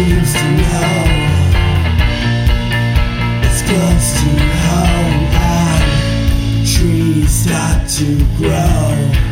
seems to know. It's close to home and trees start to grow.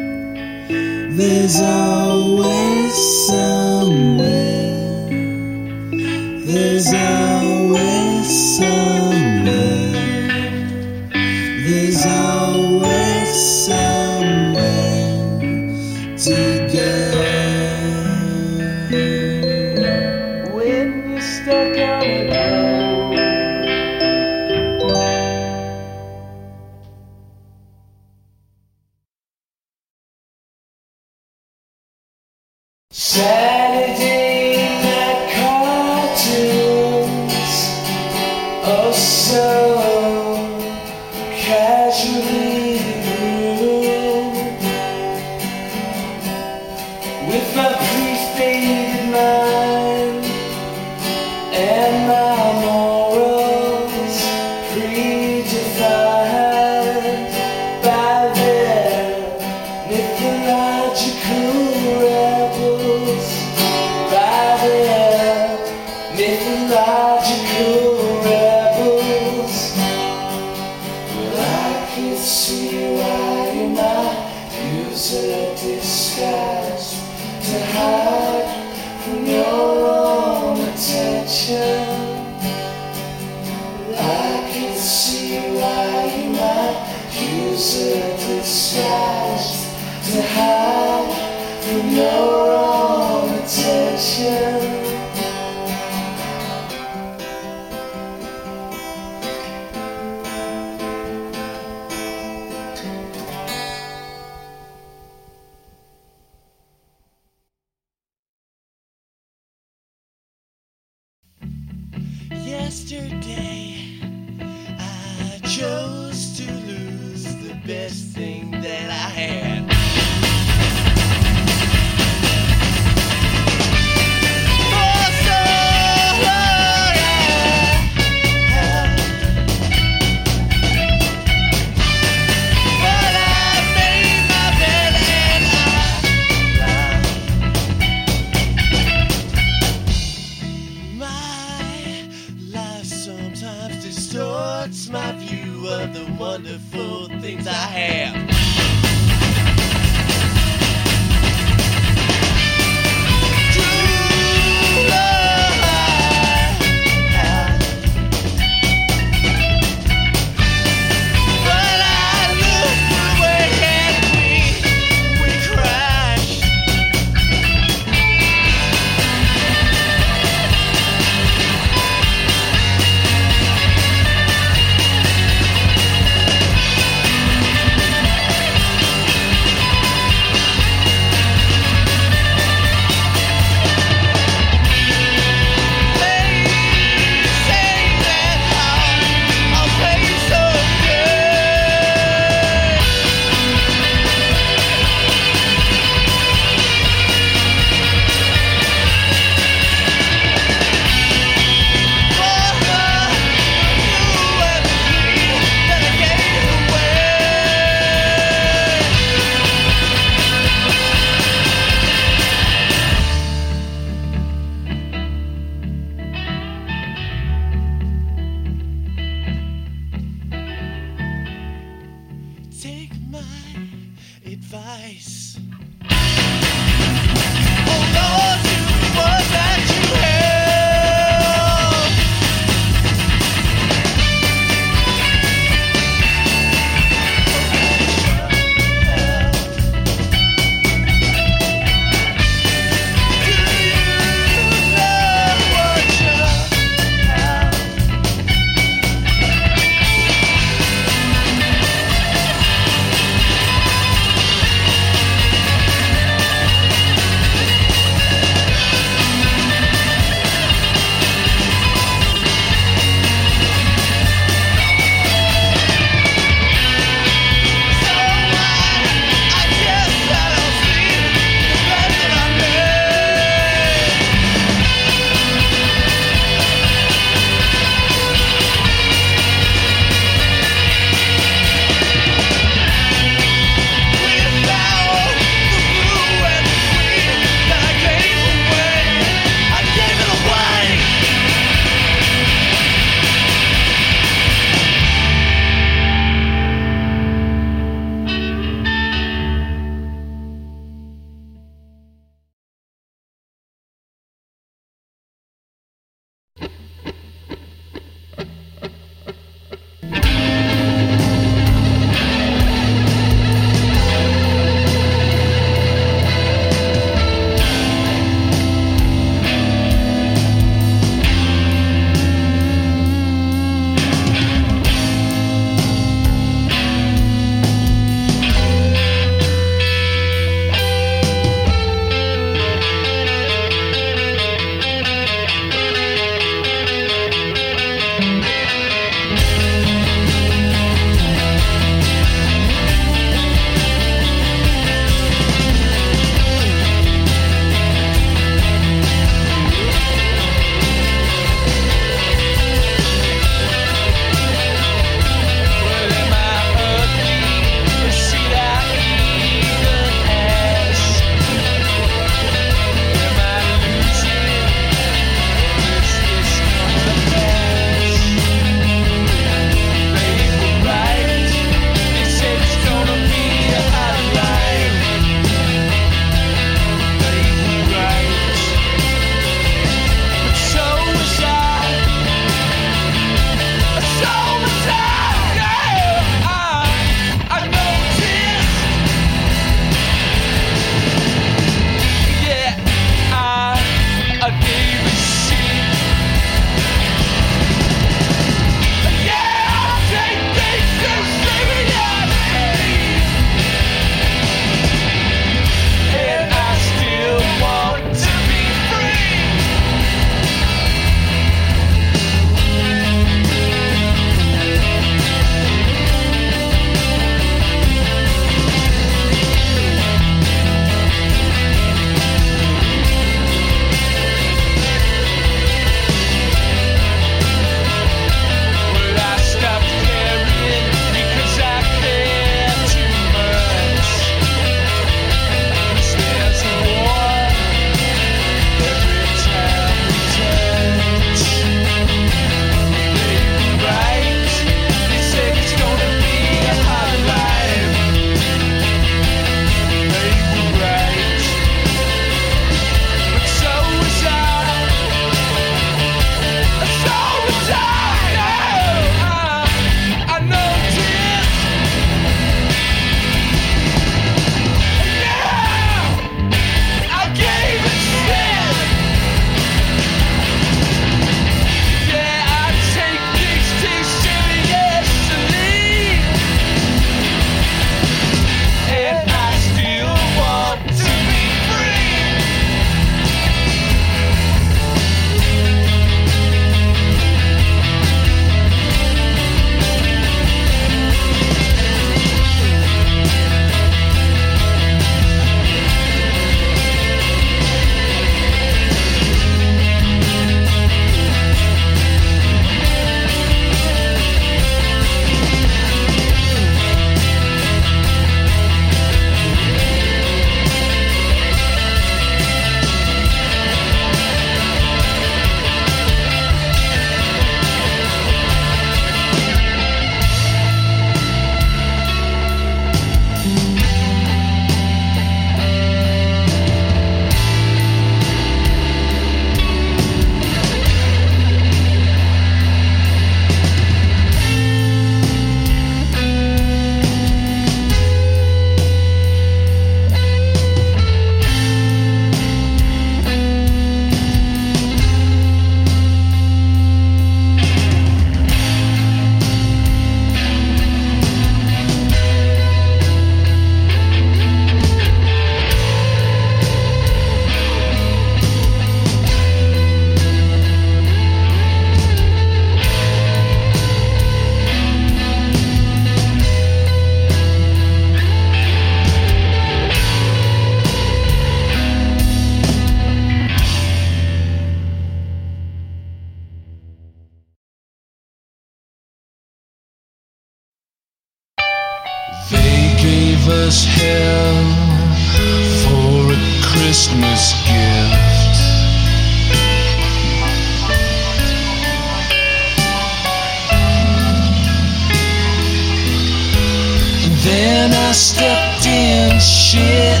I stepped in shit.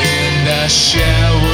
And I showered